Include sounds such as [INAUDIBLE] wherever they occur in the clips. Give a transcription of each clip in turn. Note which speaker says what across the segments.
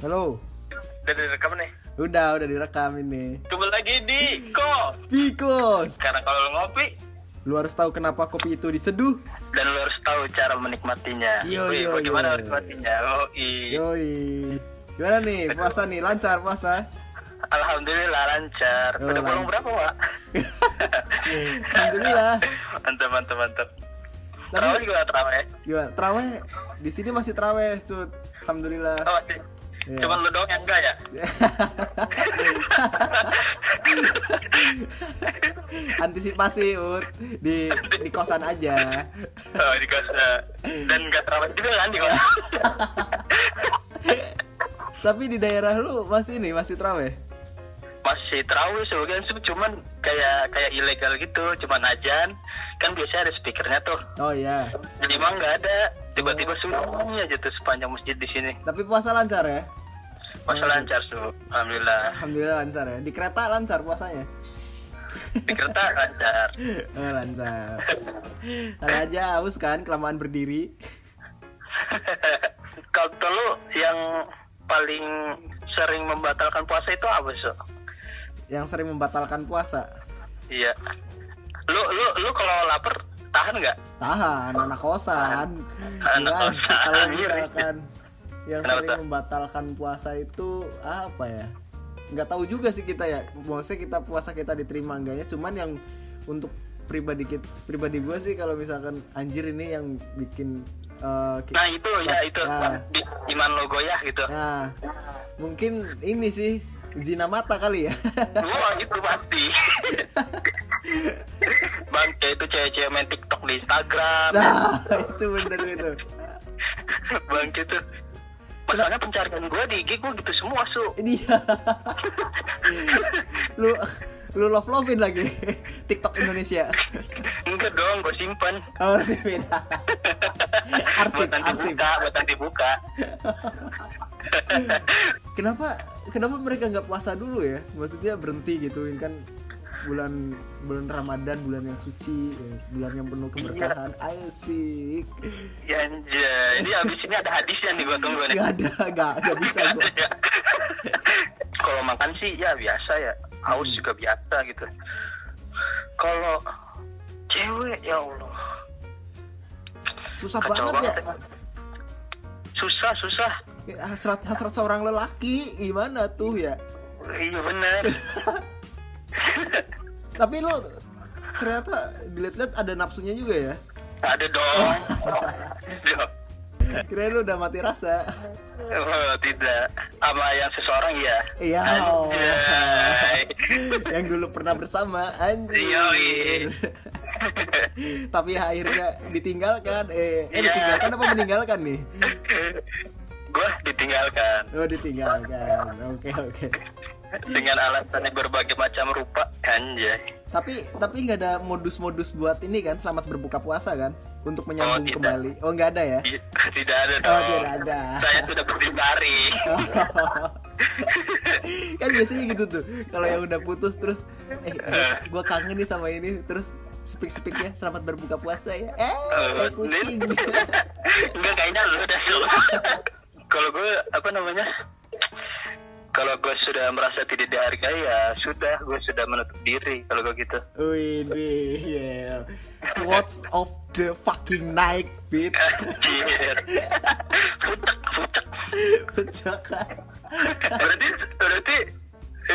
Speaker 1: Halo.
Speaker 2: Udah direkam nih.
Speaker 1: Udah, udah direkam ini.
Speaker 2: Kembali lagi di Ko.
Speaker 1: Pikos.
Speaker 2: Karena kalau ngopi
Speaker 1: Lu harus tahu kenapa kopi itu diseduh.
Speaker 2: dan lo harus tahu cara menikmatinya.
Speaker 1: Yo,
Speaker 2: Wih,
Speaker 1: yo,
Speaker 2: bagaimana
Speaker 1: yo.
Speaker 2: menikmatinya? Oh.
Speaker 1: Yoi. Gimana nih puasa nih? Lancar puasa?
Speaker 2: Alhamdulillah lancar.
Speaker 1: Oh,
Speaker 2: Udah bolong berapa, Pak? [LAUGHS]
Speaker 1: Alhamdulillah.
Speaker 2: mantap, mantap, mantap.
Speaker 1: Tapi-
Speaker 2: Terawih juga terawih.
Speaker 1: Gimana? Traweh? Di sini masih traweh, cut. Alhamdulillah.
Speaker 2: Oh, sih.
Speaker 1: Iya.
Speaker 2: Cuman lo doang yang enggak ya? [LAUGHS]
Speaker 1: Antisipasi, Ut. Di di kosan aja.
Speaker 2: Oh, di kos. eh, Dan enggak terawih juga kan di kos. [LAUGHS]
Speaker 1: Tapi di daerah lu masih ini, masih traweh.
Speaker 2: Masih terawih sebagian sih cuman kayak kayak ilegal gitu, cuman ajan. Kan biasanya ada speakernya tuh.
Speaker 1: Oh iya.
Speaker 2: Jadi emang nggak ada. Tiba-tiba sunyi aja tuh sepanjang masjid di sini.
Speaker 1: Tapi puasa lancar ya?
Speaker 2: Masa lancar tuh, alhamdulillah.
Speaker 1: Alhamdulillah lancar ya. Di kereta lancar puasanya.
Speaker 2: Di kereta lancar. [LAUGHS]
Speaker 1: Oh, lancar. Ada aja haus kan kelamaan berdiri. [LAUGHS]
Speaker 2: Kalau lu yang paling sering membatalkan puasa itu apa sih?
Speaker 1: Yang sering membatalkan puasa.
Speaker 2: Iya. Lu lu lu kalau lapar tahan nggak?
Speaker 1: Tahan, anak kosan.
Speaker 2: Anak kosan.
Speaker 1: Kalau
Speaker 2: Iya.
Speaker 1: misalkan [LAUGHS] yang
Speaker 2: Kenapa
Speaker 1: sering
Speaker 2: tuh?
Speaker 1: membatalkan puasa itu apa ya? Nggak tahu juga sih kita ya. Maksudnya kita puasa kita diterima enggaknya. Cuman yang untuk pribadi kita, pribadi gue sih kalau misalkan anjir ini yang bikin ki-
Speaker 2: Nah itu ya itu
Speaker 1: Nah.
Speaker 2: di, iman lo goyah gitu.
Speaker 1: Nah, mungkin ini sih zina mata kali ya. [LAUGHS]
Speaker 2: Wah itu pasti. [LAUGHS] Bang, itu cewek-cewek main TikTok di Instagram.
Speaker 1: nah, [LAUGHS] itu bener itu.
Speaker 2: Bang itu. Masalahnya pencarian gue di IG gue gitu semua su.
Speaker 1: Ini ya. [LAUGHS] lu lu love lovein lagi TikTok Indonesia.
Speaker 2: Enggak dong, gue simpen.
Speaker 1: Oh, beda. [LAUGHS] arsip,
Speaker 2: buat nanti
Speaker 1: arsip.
Speaker 2: buka, buat nanti buka. [LAUGHS]
Speaker 1: Kenapa kenapa mereka nggak puasa dulu ya? Maksudnya berhenti gitu kan bulan bulan Ramadan, bulan yang suci, ya, bulan yang penuh keberkahan. Ayo sih.
Speaker 2: Ya anjay, ini abis ini ada hadisnya nih gue tunggu nih.
Speaker 1: Gak ada, gak, gak bisa
Speaker 2: Nggak
Speaker 1: gua.
Speaker 2: ya. Kalau makan sih ya biasa ya, haus
Speaker 1: Hmm.
Speaker 2: juga biasa gitu. Kalau cewek ya Allah,
Speaker 1: Susah
Speaker 2: kacau
Speaker 1: banget ya.
Speaker 2: emang. Susah susah.
Speaker 1: Ya, hasrat hasrat seorang lelaki gimana tuh ya?
Speaker 2: Iya bener. [LAUGHS]
Speaker 1: Tapi lu ternyata dilihat-lihat ada nafsunya juga ya?
Speaker 2: ada dong. [LAUGHS]
Speaker 1: Kirain lu udah mati rasa.
Speaker 2: Oh, tidak. Sama yang seseorang ya.
Speaker 1: Iya.
Speaker 2: Anjay. [LAUGHS]
Speaker 1: yang dulu pernah bersama anjir. [LAUGHS] Tapi akhirnya ditinggalkan. Eh, eh
Speaker 2: Iya.
Speaker 1: ditinggalkan apa meninggalkan nih?
Speaker 2: Gue ditinggalkan
Speaker 1: Oh, ditinggalkan. Oke, oke.
Speaker 2: Dengan alasan yang berbagai macam rupa. Anjay.
Speaker 1: Tapi tapi nggak ada modus-modus buat ini kan selamat berbuka puasa kan untuk menyambung
Speaker 2: tidak.
Speaker 1: kembali. Oh, nggak ada ya?
Speaker 2: Ti- [LAUGHS] Tidak ada
Speaker 1: Oh, tidak ada.
Speaker 2: Saya sudah berdikari. [LAUGHS]
Speaker 1: kan biasanya gitu tuh kalau yang udah putus terus eh gua, gua kangen nih sama ini terus speak speaknya selamat berbuka puasa ya eh kayak kucing [LAUGHS]
Speaker 2: Enggak kayaknya lu udah. Kalau gue apa namanya? Kalau gue sudah merasa tidak dihargai ya sudah gue sudah menutup diri kalau gue gitu.
Speaker 1: Wih, yeah. What's of the fucking night, bitch?
Speaker 2: Fucek, fucek.
Speaker 1: Pecahkan.
Speaker 2: Berarti berarti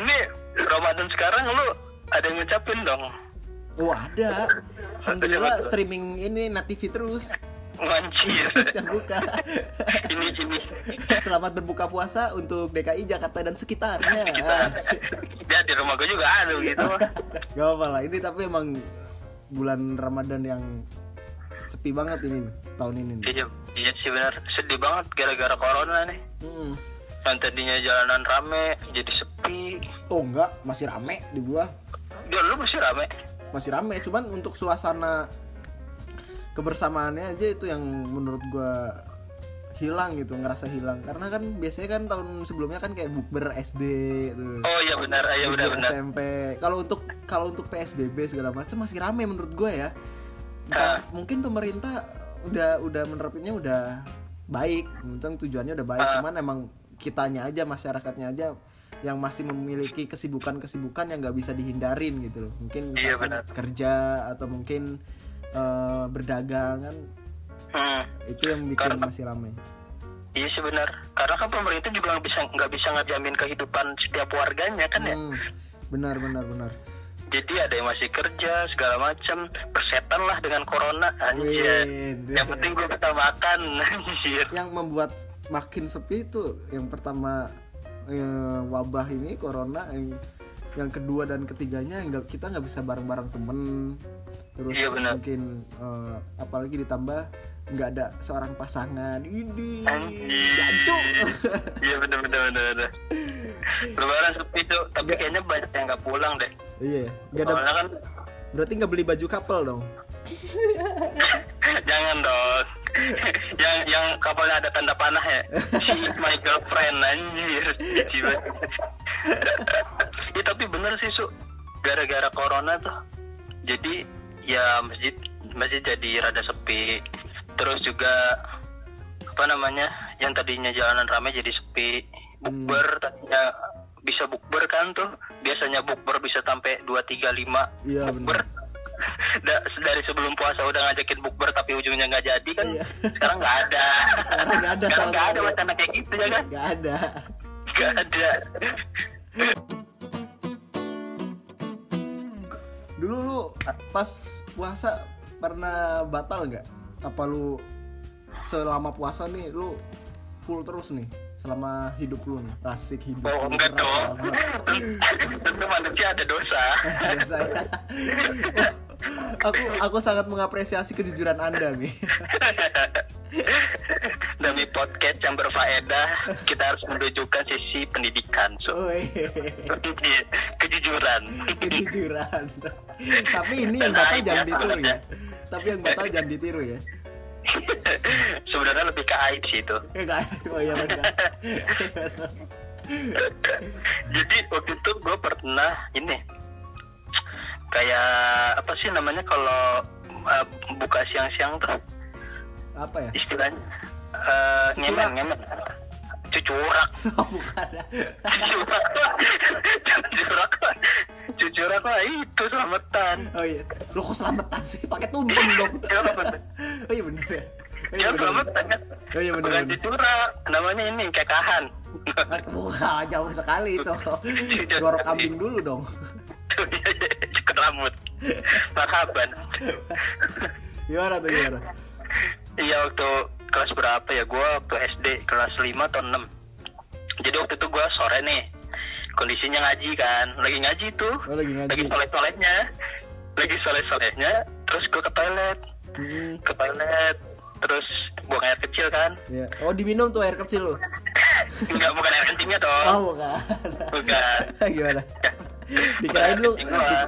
Speaker 2: ini Ramadan sekarang lu ada yang ngucapin dong.
Speaker 1: Oh ada. Alhamdulillah streaming ini Net TV terus.
Speaker 2: Anjir. [LAUGHS]
Speaker 1: Bisa buka.
Speaker 2: ini ini
Speaker 1: Selamat berbuka puasa untuk DKI Jakarta dan sekitarnya.
Speaker 2: kita ya di rumah gue juga ada gitu.
Speaker 1: Gak apa lah. Ini tapi emang bulan Ramadan yang sepi banget ini tahun ini.
Speaker 2: Iya, iya sih benar sedih banget gara-gara corona nih.
Speaker 1: Mm.
Speaker 2: Yang tadinya jalanan rame jadi sepi.
Speaker 1: Oh enggak, masih rame di gua.
Speaker 2: Dia lu masih rame.
Speaker 1: Masih rame, cuman untuk suasana kebersamaannya aja itu yang menurut gua hilang gitu, ngerasa hilang. Karena kan biasanya kan tahun sebelumnya kan kayak bukber SD tuh.
Speaker 2: Oh iya benar, iya benar benar.
Speaker 1: SMP. Kalau untuk kalau untuk PSBB segala macam masih rame menurut gue ya.
Speaker 2: Ah.
Speaker 1: Mungkin pemerintah udah udah menerapinnya udah baik, mungkin tujuannya udah baik,
Speaker 2: Ah.
Speaker 1: cuman emang kitanya aja masyarakatnya aja yang masih memiliki kesibukan-kesibukan yang nggak bisa dihindarin gitu loh mungkin
Speaker 2: Iya, benar.
Speaker 1: kerja atau mungkin eh, berdagang kan
Speaker 2: Hmm.
Speaker 1: itu yang bikin
Speaker 2: Karena-
Speaker 1: masih ramai
Speaker 2: Iya sih benar. Karena kan pemerintah juga nggak bisa nggak bisa ngejamin kehidupan setiap warganya kan ya.
Speaker 1: Hmm, benar benar benar
Speaker 2: Jadi ada yang masih kerja segala macam persetan lah dengan corona anjir. Yang penting gue bisa makan [LAUGHS] anjir.
Speaker 1: yang membuat makin sepi itu yang pertama eh, wabah ini corona yang yang kedua dan ketiganya nggak kita nggak bisa bareng-bareng temen terus
Speaker 2: Iya, benar.
Speaker 1: mungkin eh, apalagi ditambah nggak ada seorang pasangan ini jancuk [LAUGHS]
Speaker 2: Iya benar benar benar. benar. Lebaran sepi tuh, tapi
Speaker 1: Nggak.
Speaker 2: kayaknya banyak yang nggak pulang deh.
Speaker 1: iya nggak ada
Speaker 2: Soalnya kan
Speaker 1: berarti nggak beli baju couple dong [LAUGHS]
Speaker 2: jangan dong. yang yang kapalnya ada tanda panah ya. [LAUGHS] My girlfriend anjir. Ya tapi bener sih su. Gara-gara corona tuh. Jadi ya masjid masjid jadi rada sepi. Terus juga apa namanya yang tadinya jalanan ramai jadi sepi. Bukber tadinya bisa bukber kan tuh. Biasanya bukber bisa sampai 2 3 5
Speaker 1: Iya,
Speaker 2: bukber. [LAUGHS] Da- dari sebelum puasa udah ngajakin bukber tapi ujungnya nggak jadi kan
Speaker 1: Iya.
Speaker 2: sekarang nggak ada
Speaker 1: Sekarang nggak ada
Speaker 2: sekarang nggak ada wacana kayak gitu ya kan
Speaker 1: nggak ada
Speaker 2: nggak ada [LAUGHS]
Speaker 1: dulu lu pas puasa pernah batal nggak? Apa lu selama puasa nih lu full terus nih selama hidup lu nih asik hidup
Speaker 2: oh
Speaker 1: lu
Speaker 2: enggak dong. tentu manusia ada dosa.
Speaker 1: Biasa ya. [LAUGHS] aku aku sangat mengapresiasi kejujuran anda nih [LAUGHS]
Speaker 2: podcast yang berfaedah [LAUGHS] kita harus menunjukkan sisi pendidikan. So
Speaker 1: Woi, [LAUGHS]
Speaker 2: kejujuran.
Speaker 1: Kejujuran. [LAUGHS] Tapi ini yang batal jangan
Speaker 2: ya,
Speaker 1: ditiru ya. tapi yang batal jangan ditiru ya.
Speaker 2: Sebenarnya lebih ke aib sih itu.
Speaker 1: Oh iya benar.
Speaker 2: Jadi waktu itu gue pernah ini kayak apa sih namanya kalau uh, buka siang-siang tuh?
Speaker 1: Apa ya?
Speaker 2: Istilahnya uh,
Speaker 1: Cucurak.
Speaker 2: ngemen ngemen cucurak. [LAUGHS]
Speaker 1: Oh, bukan.
Speaker 2: Cucurak. Cucurak. Cucurak lah itu selamatan.
Speaker 1: Oh iya. Lo kok selamatan sih? Pakai tumpeng dong. [LAUGHS] Oh iya benar ya. Oh, iya
Speaker 2: ya selamatan kan?
Speaker 1: Oh iya, bener,
Speaker 2: bukan
Speaker 1: bener.
Speaker 2: cucurak. Namanya ini kekahan.
Speaker 1: Wah, jauh sekali itu. [LAUGHS] Gorok kambing dulu dong.
Speaker 2: Cukur rambut. Marhaban.
Speaker 1: Gimana tuh gimana?
Speaker 2: Iya waktu kelas berapa ya? Gue waktu SD kelas 5 atau 6 Jadi waktu itu gue sore nih Kondisinya ngaji kan. Lagi ngaji tuh.
Speaker 1: Oh, lagi ngaji.
Speaker 2: Lagi soleh-solehnya. Lagi soleh-solehnya Terus gue ke toilet.
Speaker 1: Hmm,
Speaker 2: Ke toilet Terus buang air kecil kan.
Speaker 1: Ya. oh diminum tuh air kecil lo [LAUGHS]
Speaker 2: Enggak bukan air kencingnya dong
Speaker 1: oh bukan.
Speaker 2: Bukan. [LAUGHS]
Speaker 1: Gimana?
Speaker 2: Bukan
Speaker 1: dikirain
Speaker 2: air
Speaker 1: lu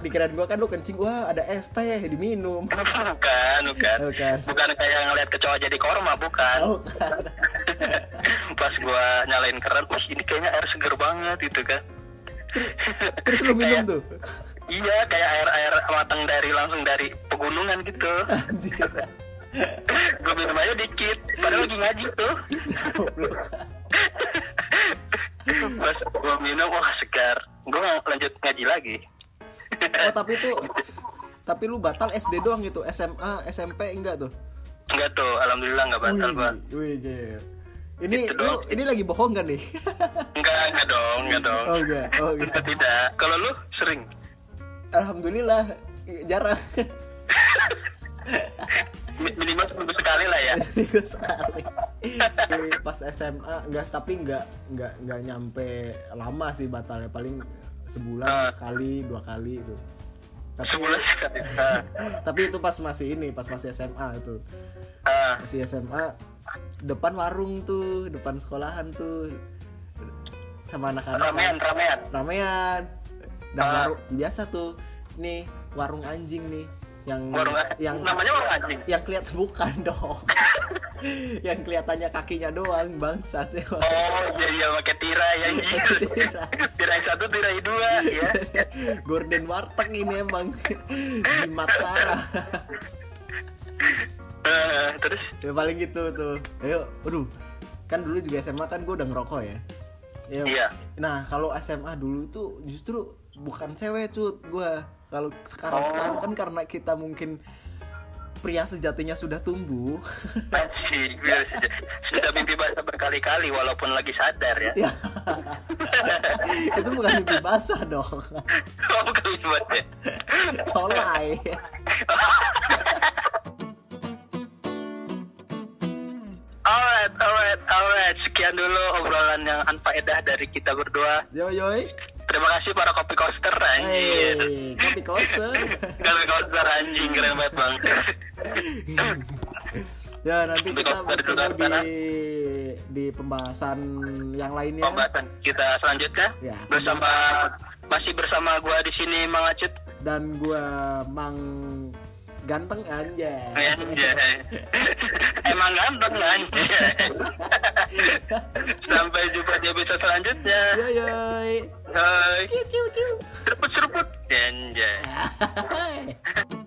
Speaker 1: dikirain gua kan lu kencing wah ada es teh diminum [LAUGHS]
Speaker 2: Bukan, bukan
Speaker 1: Bukan.
Speaker 2: Bukan kayak ngeliat kecoa jadi korma, bukan
Speaker 1: oh bukan [LAUGHS]
Speaker 2: Pas gua nyalain keran, wih ini kayaknya air seger banget gitu kan
Speaker 1: terus lu minum
Speaker 2: Kayak-
Speaker 1: tuh
Speaker 2: Iya, kayak air-air matang dari langsung dari pegunungan gitu. [LAUGHS] gue minum aja dikit, padahal lagi ngaji tuh.
Speaker 1: Goblok.
Speaker 2: Pas gue minum, wah segar. Gue lanjut ngaji lagi.
Speaker 1: oh tapi itu [LAUGHS] tapi lu batal SD doang gitu SMA SMP enggak tuh
Speaker 2: Enggak tuh, alhamdulillah nggak batal
Speaker 1: Wih,
Speaker 2: gua.
Speaker 1: wih. Ini
Speaker 2: Gitu
Speaker 1: lu ini lagi bohong kan nih? [LAUGHS]
Speaker 2: Enggak, enggak dong, enggak dong.
Speaker 1: Oh enggak, oh enggak.
Speaker 2: Tidak, tidak. Kalau lu sering?
Speaker 1: Alhamdulillah jarang. [LAUGHS]
Speaker 2: Mi- Minimal seminggu sekali lah ya.
Speaker 1: Minggu sekali. Pas SMA enggak tapi enggak enggak enggak nyampe lama sih batalnya paling sebulan
Speaker 2: Ah.
Speaker 1: sekali dua kali itu. Tapi
Speaker 2: Sebulan sekali. [LAUGHS] Ah,
Speaker 1: tapi itu pas masih ini pas masih SMA itu
Speaker 2: ah.
Speaker 1: masih SMA depan warung tuh depan sekolahan tuh sama anak-anak
Speaker 2: ramean, ramean.
Speaker 1: ramean dan
Speaker 2: Ah.
Speaker 1: warung biasa tuh nih warung anjing nih yang
Speaker 2: Warung
Speaker 1: yang
Speaker 2: namanya warung anjing.
Speaker 1: yang kelihatan bukan [LAUGHS] dong. Yang kelihatannya kakinya doang bangsat. Ya
Speaker 2: Oh iya iya pakai tirai ya.
Speaker 1: Tirai.
Speaker 2: Tirai satu tirai dua ya.
Speaker 1: gorden warteg ini emang. Jimat parah.
Speaker 2: Eh, terus?
Speaker 1: Ya paling gitu tuh. Ayo aduh. Kan dulu juga SMA kan gue udah ngerokok ya. Ya,
Speaker 2: Iya.
Speaker 1: Nah, kalau SMA dulu tuh justru bukan cewek cut gua. Kalau sekarang
Speaker 2: Oh.
Speaker 1: sekarang kan karena kita mungkin pria sejatinya sudah tumbuh.
Speaker 2: Masih biar saja. Sudah mimpi basah berkali-kali walaupun lagi sadar ya.
Speaker 1: ya. [LAUGHS] itu bukan mimpi basah dong. [LAUGHS]
Speaker 2: Oh, bukan mimpi basah.
Speaker 1: Colai. [LAUGHS]
Speaker 2: Alright, alright, alright. Sekian dulu obrolan yang anfaedah dari kita berdua.
Speaker 1: Yo yoi.
Speaker 2: Terima kasih para kopi coaster anjir.
Speaker 1: Hey, kopi coaster. [LAUGHS]
Speaker 2: Kopi coaster anjing keren banget bang. [LAUGHS]
Speaker 1: ya nanti
Speaker 2: Kopi
Speaker 1: kita
Speaker 2: coaster di
Speaker 1: bertemu di di pembahasan yang lainnya.
Speaker 2: Pembahasan kita selanjutnya
Speaker 1: Ya.
Speaker 2: bersama masih bersama gua di sini Mang Acut.
Speaker 1: Dan gua Mang ganteng aja.
Speaker 2: Anjay. Emang ganteng anjay. Sampai jumpa di episode selanjutnya.
Speaker 1: Yo yoi.
Speaker 2: Hai.
Speaker 1: Kiu kiu kiu.
Speaker 2: Seruput seruput. Anjay. [LAUGHS]